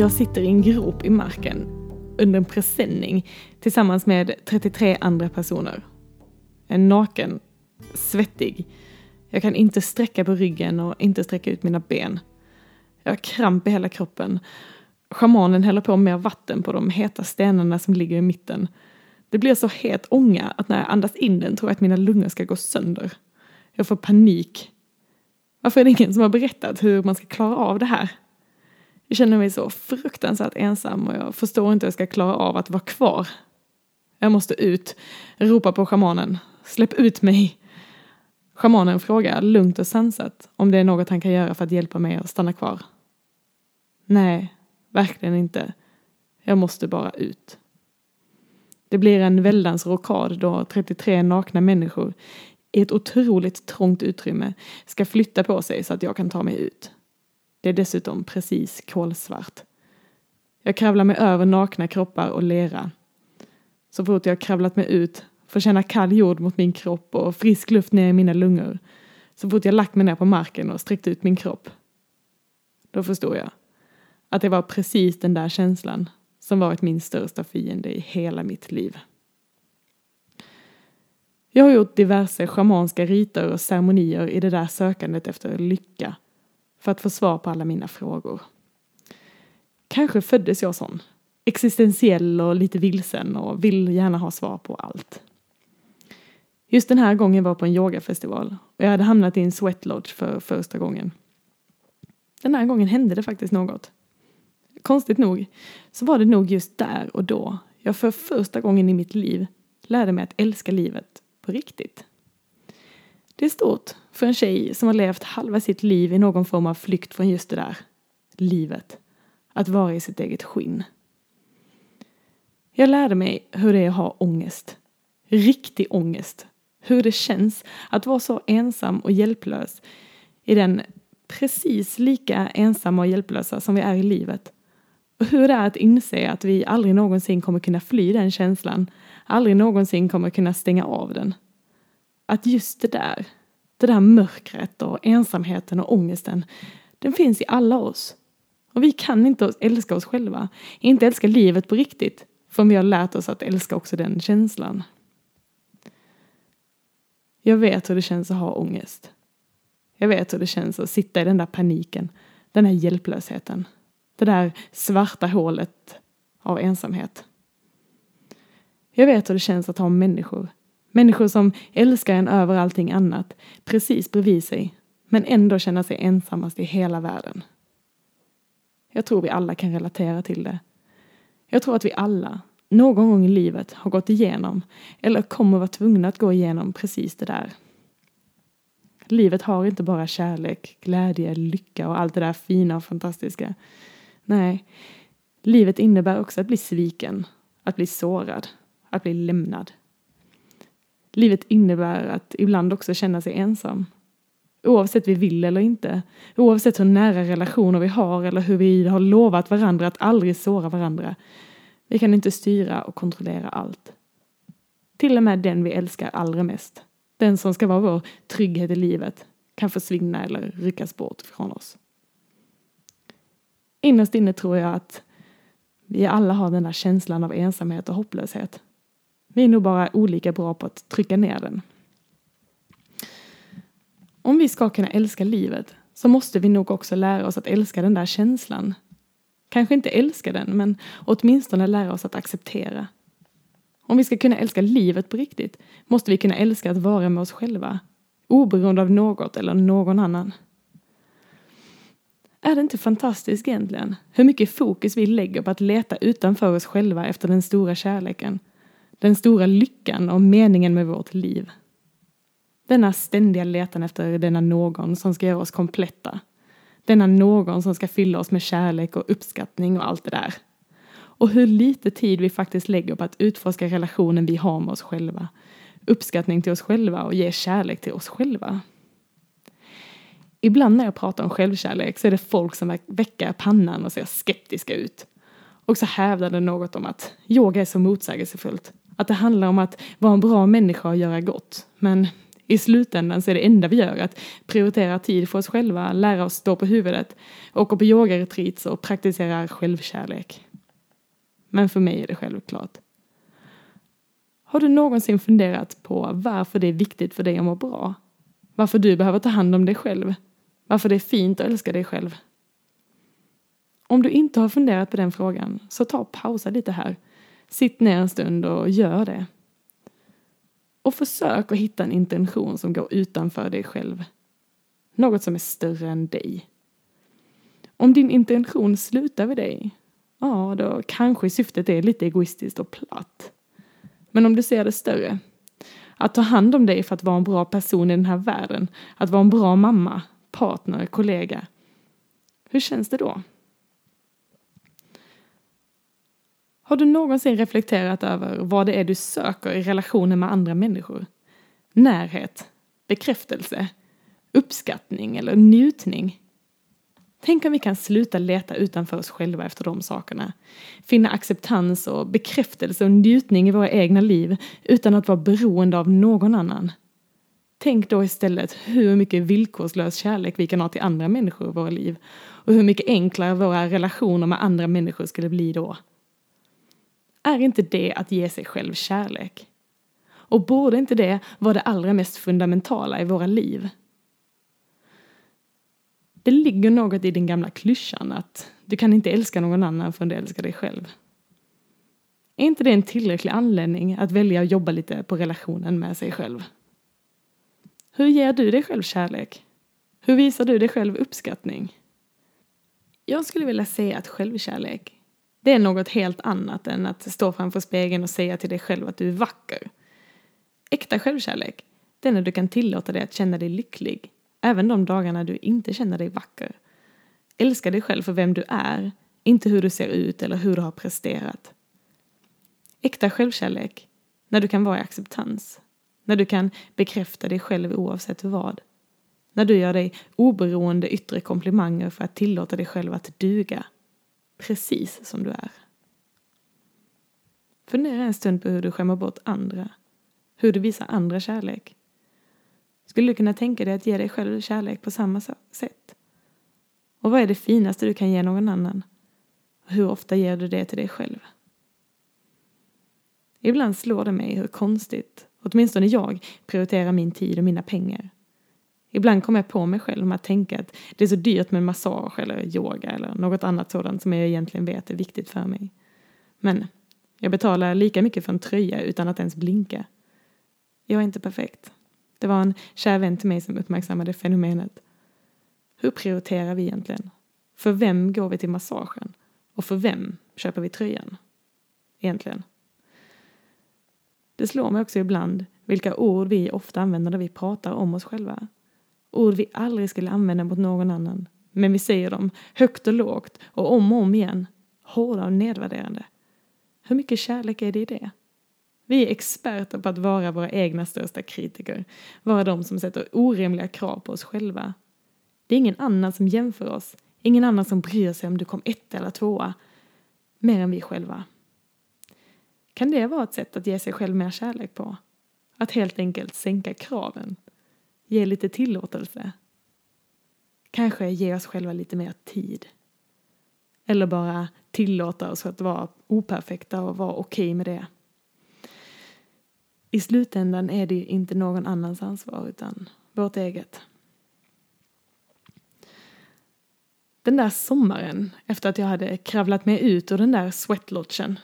Jag sitter i en grop i marken under en presenning tillsammans med 33 andra personer. Jag är naken, svettig. Jag kan inte sträcka på ryggen och inte sträcka ut mina ben. Jag har kramp i hela kroppen. Schamanen häller på mer vatten på de heta stenarna som ligger i mitten. Det blir så het ånga att när jag andas in den tror jag att mina lungor ska gå sönder. Jag får panik. Varför är det ingen som har berättat hur man ska klara av det här? Jag känner mig så fruktansvärt ensam och jag förstår inte hur jag ska klara av att vara kvar. Jag måste ut, ropa på schamanen. Släpp ut mig! Schamanen frågar lugnt och sansat om det är något han kan göra för att hjälpa mig att stanna kvar. Nej, verkligen inte. Jag måste bara ut. Det blir en väldans rockad då 33 nakna människor i ett otroligt trångt utrymme ska flytta på sig så att jag kan ta mig ut. Det är dessutom precis kolsvart. Jag kravlar mig över nakna kroppar och lera. Så fort jag kravlat mig ut får känna kall jord mot min kropp och frisk luft ner i mina lungor. Så fort jag lagt mig ner på marken och sträckt ut min kropp. Då förstod jag att det var precis den där känslan som varit min största fiende i hela mitt liv. Jag har gjort diverse schamanska riter och ceremonier i det där sökandet efter lycka för att få svar på alla mina frågor. Kanske föddes jag sån, existentiell och lite vilsen och vill gärna ha svar på allt. Just den här gången var på en yogafestival och jag hade hamnat i en sweatlodge för första gången. Den här gången hände det faktiskt något. Konstigt nog så var det nog just där och då jag för första gången i mitt liv lärde mig att älska livet på riktigt. Det är stort för en tjej som har levt halva sitt liv i någon form av flykt från just det där livet. Att vara i sitt eget skinn. Jag lärde mig hur det är att ha ångest. Riktig ångest. Hur det känns att vara så ensam och hjälplös i den precis lika ensamma och hjälplösa som vi är i livet. Och hur det är att inse att vi aldrig någonsin kommer kunna fly den känslan. Aldrig någonsin kommer kunna stänga av den. Att just det där, det där mörkret och ensamheten och ångesten, den finns i alla oss. Och vi kan inte älska oss själva, inte älska livet på riktigt, förrän vi har lärt oss att älska också den känslan. Jag vet hur det känns att ha ångest. Jag vet hur det känns att sitta i den där paniken, den här hjälplösheten. Det där svarta hålet av ensamhet. Jag vet hur det känns att ha människor. Människor som älskar en över allting annat, precis bredvid sig, men ändå känna sig ensammast i hela världen. Jag tror vi alla kan relatera till det. Jag tror att vi alla, någon gång i livet, har gått igenom, eller kommer vara tvungna att gå igenom precis det där. Livet har inte bara kärlek, glädje, lycka och allt det där fina och fantastiska. Nej, livet innebär också att bli sviken, att bli sårad, att bli lämnad. Livet innebär att ibland också känna sig ensam. Oavsett vi vill eller inte, oavsett hur nära relationer vi har eller hur vi har lovat varandra att aldrig såra varandra. Vi kan inte styra och kontrollera allt. Till och med den vi älskar allra mest, den som ska vara vår trygghet i livet, kan försvinna eller ryckas bort från oss. Innerst inne tror jag att vi alla har den där känslan av ensamhet och hopplöshet. Vi är nog bara olika bra på att trycka ner den. Om vi ska kunna älska livet så måste vi nog också lära oss att älska den där känslan. Kanske inte älska den, men åtminstone lära oss att acceptera. Om vi ska kunna älska livet på riktigt måste vi kunna älska att vara med oss själva, oberoende av något eller någon annan. Är det inte fantastiskt egentligen? Hur mycket fokus vi lägger på att leta utanför oss själva efter den stora kärleken. Den stora lyckan och meningen med vårt liv. Denna ständiga letan efter denna någon som ska göra oss kompletta. Denna någon som ska fylla oss med kärlek och uppskattning och allt det där. Och hur lite tid vi faktiskt lägger på att utforska relationen vi har med oss själva. Uppskattning till oss själva och ge kärlek till oss själva. Ibland när jag pratar om självkärlek så är det folk som väcker pannan och ser skeptiska ut. Och så hävdar det något om att yoga är så motsägelsefullt. Att det handlar om att vara en bra människa och göra gott. Men I slutändan så är det enda vi gör att prioritera tid för oss själva, lära oss stå på huvudet, åka på yogaretreats och praktisera självkärlek. Men för mig är det självklart. Har du någonsin funderat på varför det är viktigt för dig att må bra? Varför du behöver ta hand om dig själv? Varför det är fint att älska dig själv? Om du inte har funderat på den frågan, så ta och pausa lite här. Sitt ner en stund och gör det. Och försök att hitta en intention som går utanför dig själv. Något som är större än dig. Om din intention slutar vid dig, ja, då kanske syftet är lite egoistiskt och platt. Men om du ser det större, att ta hand om dig för att vara en bra person i den här världen, att vara en bra mamma, partner, kollega. Hur känns det då? Har du någonsin reflekterat över vad det är du söker i relationer med andra människor? Närhet, bekräftelse, uppskattning eller njutning? Tänk om vi kan sluta leta utanför oss själva efter de sakerna. Finna acceptans och bekräftelse och njutning i våra egna liv utan att vara beroende av någon annan. Tänk då istället hur mycket villkorslös kärlek vi kan ha till andra människor i våra liv och hur mycket enklare våra relationer med andra människor skulle bli då. Är inte det att ge sig själv kärlek? Och borde inte det vara det allra mest fundamentala i våra liv? Det ligger något i den gamla klyschan att du kan inte älska någon annan förrän du älskar dig själv. Är inte det en tillräcklig anledning att välja att jobba lite på relationen med sig själv? Hur ger du dig själv kärlek? Hur visar du dig själv uppskattning? Jag skulle vilja säga att självkärlek det är något helt annat än att stå framför spegeln och säga till dig själv att du är vacker. Äkta självkärlek, det är när du kan tillåta dig att känna dig lycklig, även de dagarna du inte känner dig vacker. Älska dig själv för vem du är, inte hur du ser ut eller hur du har presterat. Äkta självkärlek, när du kan vara i acceptans, när du kan bekräfta dig själv oavsett vad. När du gör dig oberoende yttre komplimanger för att tillåta dig själv att duga precis som du är. Fundera en stund på hur du skämmer bort andra, hur du visar andra kärlek. Skulle du kunna tänka dig att ge dig själv kärlek på samma sätt? Och vad är det finaste du kan ge någon annan? Och hur ofta ger du det till dig själv? Ibland slår det mig hur konstigt, åtminstone jag, prioriterar min tid och mina pengar. Ibland kommer jag på mig själv med att tänka att det är så dyrt med massage eller yoga eller något annat sådant som jag egentligen vet är viktigt för mig. Men jag betalar lika mycket för en tröja utan att ens blinka. Jag är inte perfekt. Det var en kär vän till mig som uppmärksammade fenomenet. Hur prioriterar vi egentligen? För vem går vi till massagen? Och för vem köper vi tröjan? Egentligen. Det slår mig också ibland vilka ord vi ofta använder när vi pratar om oss själva. Ord vi aldrig skulle använda mot någon annan. Men vi säger dem högt och lågt och om och om igen. Hårda och nedvärderande. Hur mycket kärlek är det i det? Vi är experter på att vara våra egna största kritiker. Vara de som sätter orimliga krav på oss själva. Det är ingen annan som jämför oss. Ingen annan som bryr sig om du kom ett eller tvåa. Mer än vi själva. Kan det vara ett sätt att ge sig själv mer kärlek på? Att helt enkelt sänka kraven Ge lite tillåtelse. Kanske ge oss själva lite mer tid. Eller bara tillåta oss att vara operfekta och vara okej okay med det. I slutändan är det inte någon annans ansvar utan vårt eget. Den där sommaren, efter att jag hade kravlat mig ut ur den där sweatlodgen,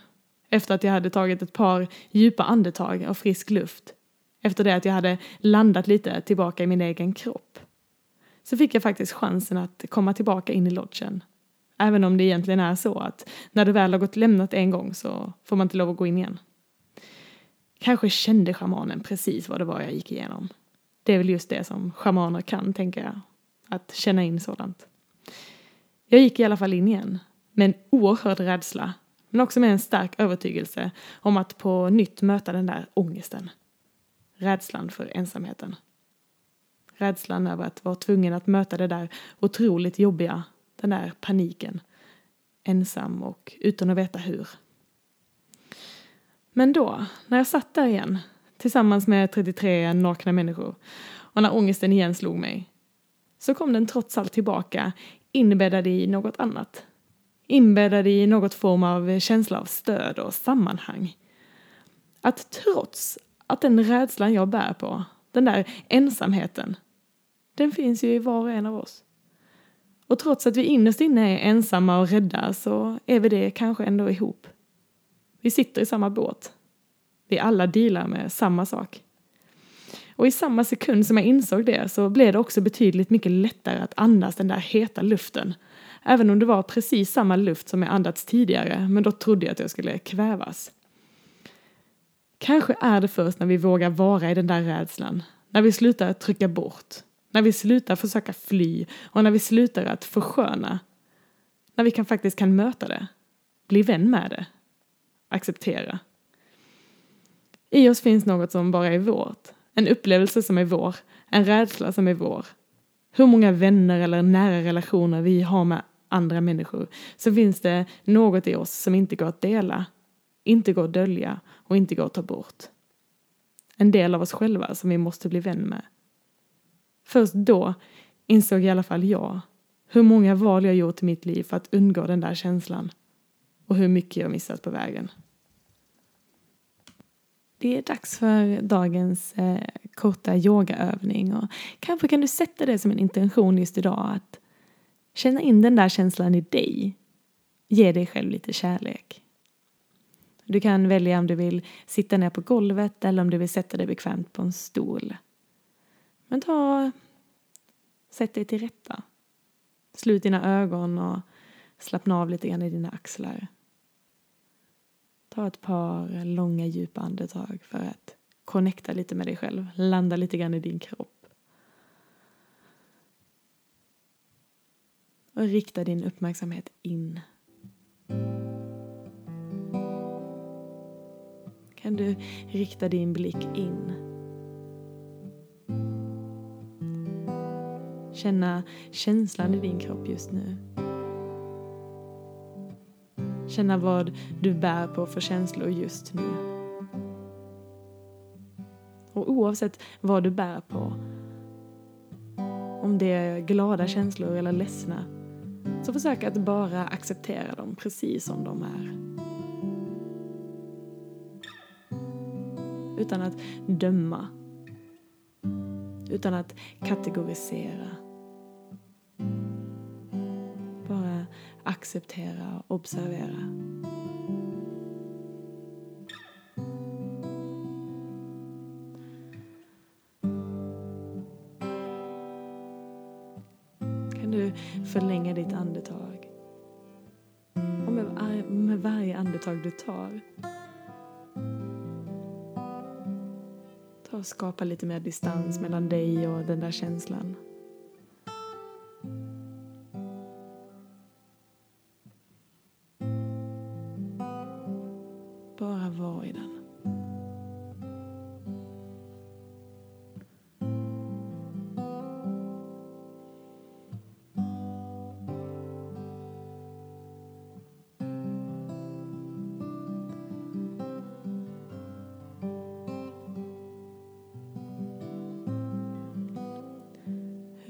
efter att jag hade tagit ett par djupa andetag av frisk luft, efter det att jag hade landat lite tillbaka i min egen kropp. Så fick jag faktiskt chansen att komma tillbaka in i lodgen. Även om det egentligen är så att när du väl har gått lämnat en gång så får man inte lov att gå in igen. Kanske kände shamanen precis vad det var jag gick igenom. Det är väl just det som shamaner kan, tänker jag. Att känna in sådant. Jag gick i alla fall in igen. Med en oerhörd rädsla. Men också med en stark övertygelse om att på nytt möta den där ångesten. Rädslan för ensamheten. Rädslan över att vara tvungen att möta det där otroligt jobbiga, den där paniken. Ensam och utan att veta hur. Men då, när jag satt där igen, tillsammans med 33 nakna människor. Och när ångesten igen slog mig så kom den trots allt tillbaka inbäddad i något annat. Inbäddad i något form av känsla av stöd och sammanhang. Att trots att den rädslan jag bär på, den där ensamheten, den finns ju i var och en av oss. Och trots att vi innerst inne är ensamma och rädda så är vi det kanske ändå ihop. Vi sitter i samma båt. Vi alla dealar med samma sak. Och i samma sekund som jag insåg det så blev det också betydligt mycket lättare att andas den där heta luften. Även om det var precis samma luft som jag andats tidigare, men då trodde jag att jag skulle kvävas. Kanske är det först när vi vågar vara i den där rädslan, när vi slutar trycka bort, när vi slutar försöka fly och när vi slutar att försköna, när vi kan faktiskt kan möta det, bli vän med det, acceptera. I oss finns något som bara är vårt, en upplevelse som är vår, en rädsla som är vår. Hur många vänner eller nära relationer vi har med andra människor så finns det något i oss som inte går att dela, inte går att dölja och inte går att ta bort. En del av oss själva som vi måste bli vän med. Först då insåg i alla fall jag hur många val jag gjort i mitt liv för att undgå den där känslan och hur mycket jag missat på vägen. Det är dags för dagens eh, korta yogaövning och kanske kan du sätta det som en intention just idag att känna in den där känslan i dig. Ge dig själv lite kärlek. Du kan välja om du vill sitta ner på golvet eller om du vill sätta dig bekvämt på en stol. Men ta... Sätt dig till rätta. Slut dina ögon och slappna av lite grann i dina axlar. Ta ett par långa djupa andetag för att connecta lite med dig själv, landa lite grann i din kropp. Och rikta din uppmärksamhet in. Kan du rikta din blick in? Känna känslan i din kropp just nu. Känna vad du bär på för känslor just nu. Och oavsett vad du bär på, om det är glada känslor eller ledsna, så försök att bara acceptera dem precis som de är. Utan att döma. Utan att kategorisera. Bara acceptera och observera. Kan du förlänga ditt andetag? Och med, med varje andetag du tar skapa lite mer distans mellan dig och den där känslan.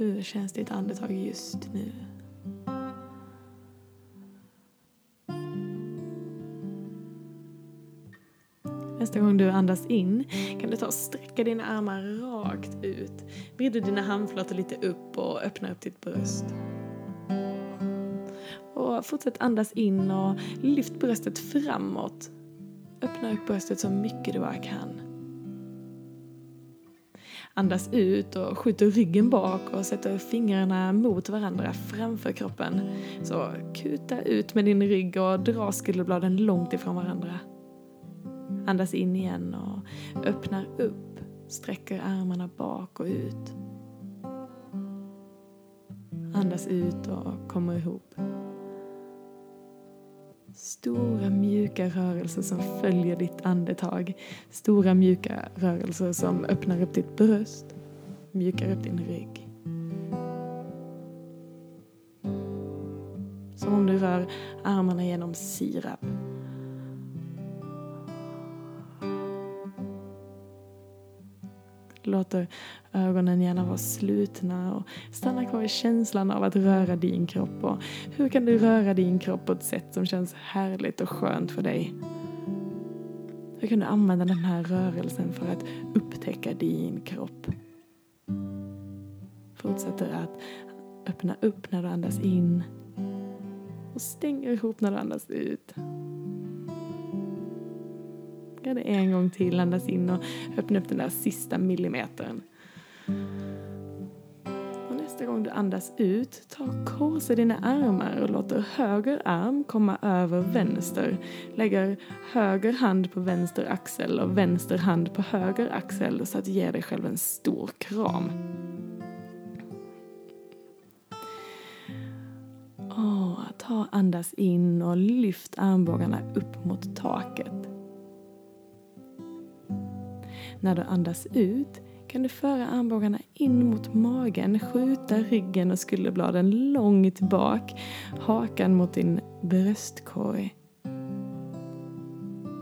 Hur känns ditt andetag just nu? Nästa gång du andas in kan du ta och sträcka dina armar rakt ut. Vrider dina handflator lite upp och öppna upp ditt bröst. Och fortsätt andas in och lyft bröstet framåt. Öppna upp bröstet så mycket du bara kan. Andas ut och skjuter ryggen bak och sätter fingrarna mot varandra framför kroppen. Så kuta ut med din rygg och dra skulderbladen långt ifrån varandra. Andas in igen och öppnar upp, sträcker armarna bak och ut. Andas ut och kommer ihop. Stora mjuka rörelser som följer ditt andetag. Stora mjuka rörelser som öppnar upp ditt bröst, mjukar upp din rygg. Som om du rör armarna genom sirap. Låter ögonen gärna vara slutna och stanna kvar i känslan av att röra din kropp. Och hur kan du röra din kropp på ett sätt som känns härligt och skönt för dig? Hur kan du använda den här rörelsen för att upptäcka din kropp? Fortsätter att öppna upp när du andas in och stänger ihop när du andas ut ner, en gång till, andas in och öppna upp den där sista millimetern. Och nästa gång du andas ut, ta korsa dina armar och låter höger arm komma över vänster. Lägger höger hand på vänster axel och vänster hand på höger axel så att du ger dig själv en stor kram. Oh, ta andas in och lyft armbågarna upp mot taket. När du andas ut kan du föra armbågarna in mot magen, skjuta ryggen och skulderbladen långt bak, hakan mot din bröstkorg.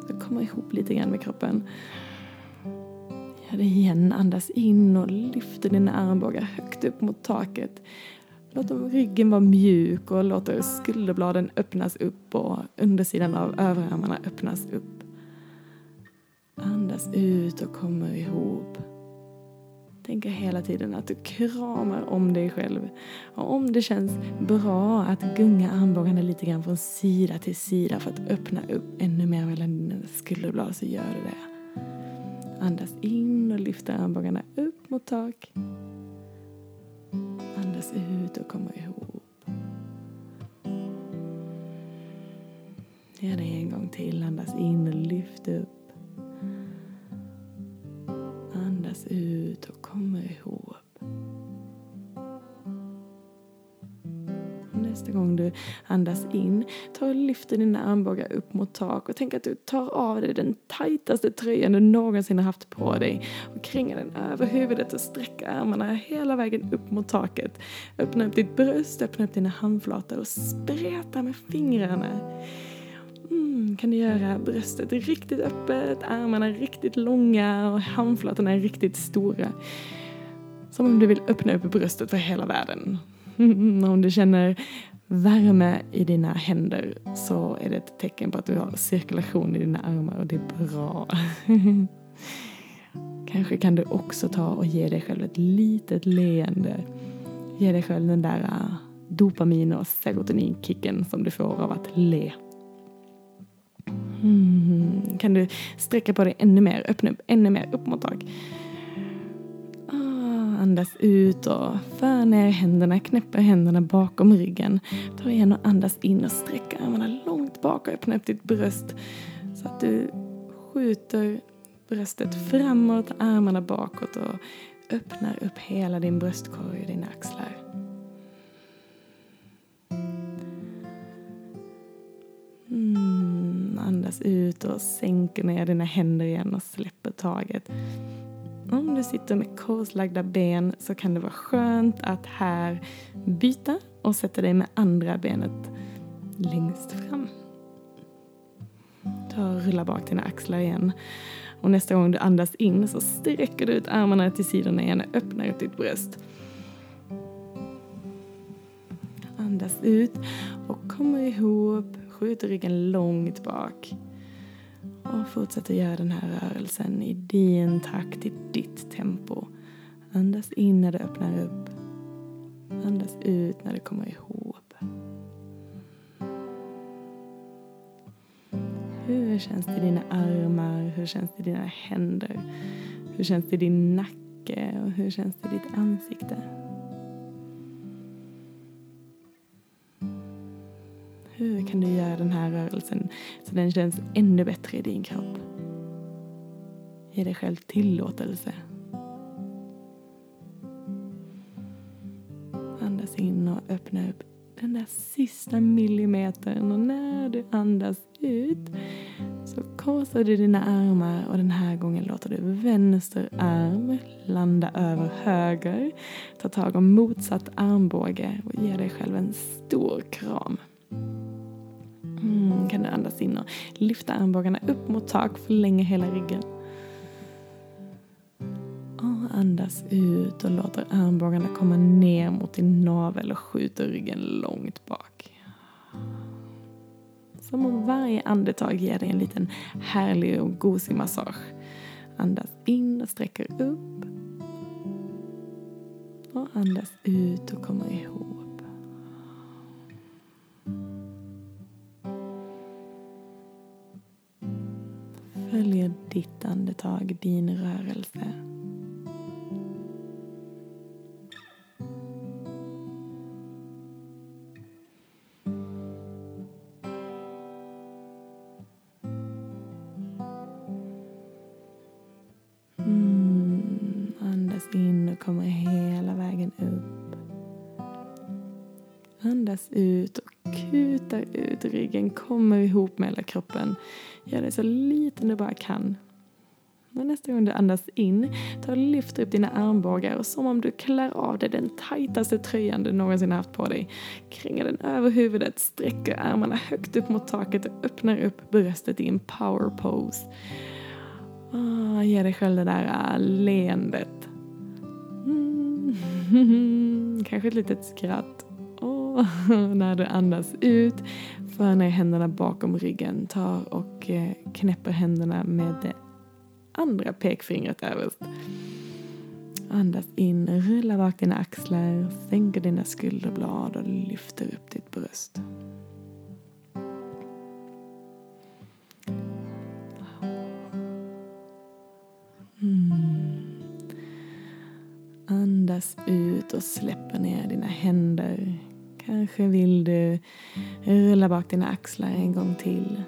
Så kommer ihop lite grann med kroppen. Gör det igen, andas in och lyfter dina armbågar högt upp mot taket. Låt ryggen vara mjuk och låt skulderbladen öppnas upp och undersidan av överarmarna öppnas upp. Andas ut och kommer ihop. Tänk hela tiden att du kramar om dig själv. Och om det känns bra att gunga armbågarna lite grann från sida till sida för att öppna upp ännu mer mellan dina skulderblad så gör du det. Andas in och lyft armbågarna upp mot tak. Andas ut och kommer ihop. Gör det en gång till. Andas in och lyft upp. Andas ut och kommer ihop. Nästa gång du andas in, ta och lyfter dina armbågar upp mot tak och tänk att du tar av dig den tajtaste tröjan du någonsin har haft på dig och kringar den över huvudet och sträcker armarna hela vägen upp mot taket. Öppna upp ditt bröst, öppna upp dina handflator och spreta med fingrarna. Mm, kan du göra bröstet riktigt öppet, armarna riktigt långa och handflatorna riktigt stora. Som om du vill öppna upp bröstet för hela världen. Mm, om du känner värme i dina händer så är det ett tecken på att du har cirkulation i dina armar och det är bra. Kanske kan du också ta och ge dig själv ett litet leende. Ge dig själv den där dopamin och serotoninkicken som du får av att le. Mm. Kan du sträcka på dig ännu mer, öppna upp ännu mer upp mot tak. Ah, andas ut och för ner händerna, knäpper händerna bakom ryggen. Ta igen och andas in och sträck armarna långt bak och öppna upp ditt bröst så att du skjuter bröstet framåt, armarna bakåt och öppnar upp hela din bröstkorg och dina axlar. Mm, andas ut och sänker ner dina händer igen och släpper taget. Om du sitter med korslagda ben så kan det vara skönt att här byta och sätta dig med andra benet längst fram. Ta och rulla bak dina axlar igen. Och nästa gång du andas in så sträcker du ut armarna till sidorna igen och öppnar upp ditt bröst. Andas ut och kommer ihop Skjut ryggen långt bak. Och fortsätt att göra den här rörelsen i din takt, i ditt tempo. Andas in när du öppnar upp. Andas ut när du kommer ihop. Hur känns det i dina armar? Hur känns det i dina händer? Hur känns det i din nacke? Och hur känns det i ditt ansikte? Hur kan du göra den här rörelsen så den känns ännu bättre i din kropp? Ge dig själv tillåtelse. Andas in och öppna upp den där sista millimetern och när du andas ut så korsar du dina armar och den här gången låter du vänster arm landa över höger. Ta tag om motsatt armbåge och ge dig själv en stor kram. Mm, kan du andas in och lyfta armbågarna upp mot tak, förlänga hela ryggen. Och Andas ut och låter armbågarna komma ner mot din navel och skjuter ryggen långt bak. Som om varje andetag ger dig en liten härlig och gosig massage. Andas in och sträcker upp. Och andas ut och kommer ihop. Följer ditt andetag din rörelse. Mm, andas in och kommer hela vägen upp. Andas ut kutar ut ryggen, kommer ihop med hela kroppen. Gör det så liten du bara kan. Och nästa gång du andas in, ta och lyft upp dina armbågar och som om du klär av dig den tajtaste tröjan du någonsin haft på dig. Kränga den över huvudet, sträcker armarna högt upp mot taket och öppnar upp bröstet i en power pose. Ah, ge dig själv det där uh, leendet. Mm. Kanske ett litet skratt. När du andas ut, för ner händerna bakom ryggen. Tar och eh, knäpper händerna med det andra pekfingret överst. Andas in, rulla bak dina axlar, sänker dina skulderblad och lyfter upp ditt bröst. Mm. Andas ut och släpper ner dina händer. Kanske vill du rulla bak dina axlar en gång till.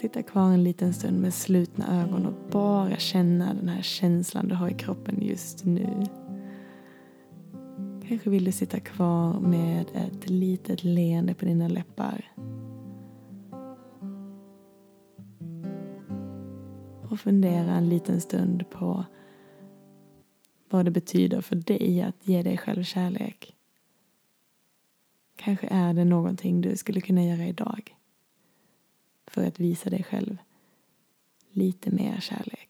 Sitta kvar en liten stund med slutna ögon och bara känna den här känslan du har i kroppen just nu. Kanske vill du sitta kvar med ett litet leende på dina läppar. Och fundera en liten stund på vad det betyder för dig att ge dig själv kärlek. Kanske är det någonting du skulle kunna göra idag för att visa dig själv lite mer kärlek.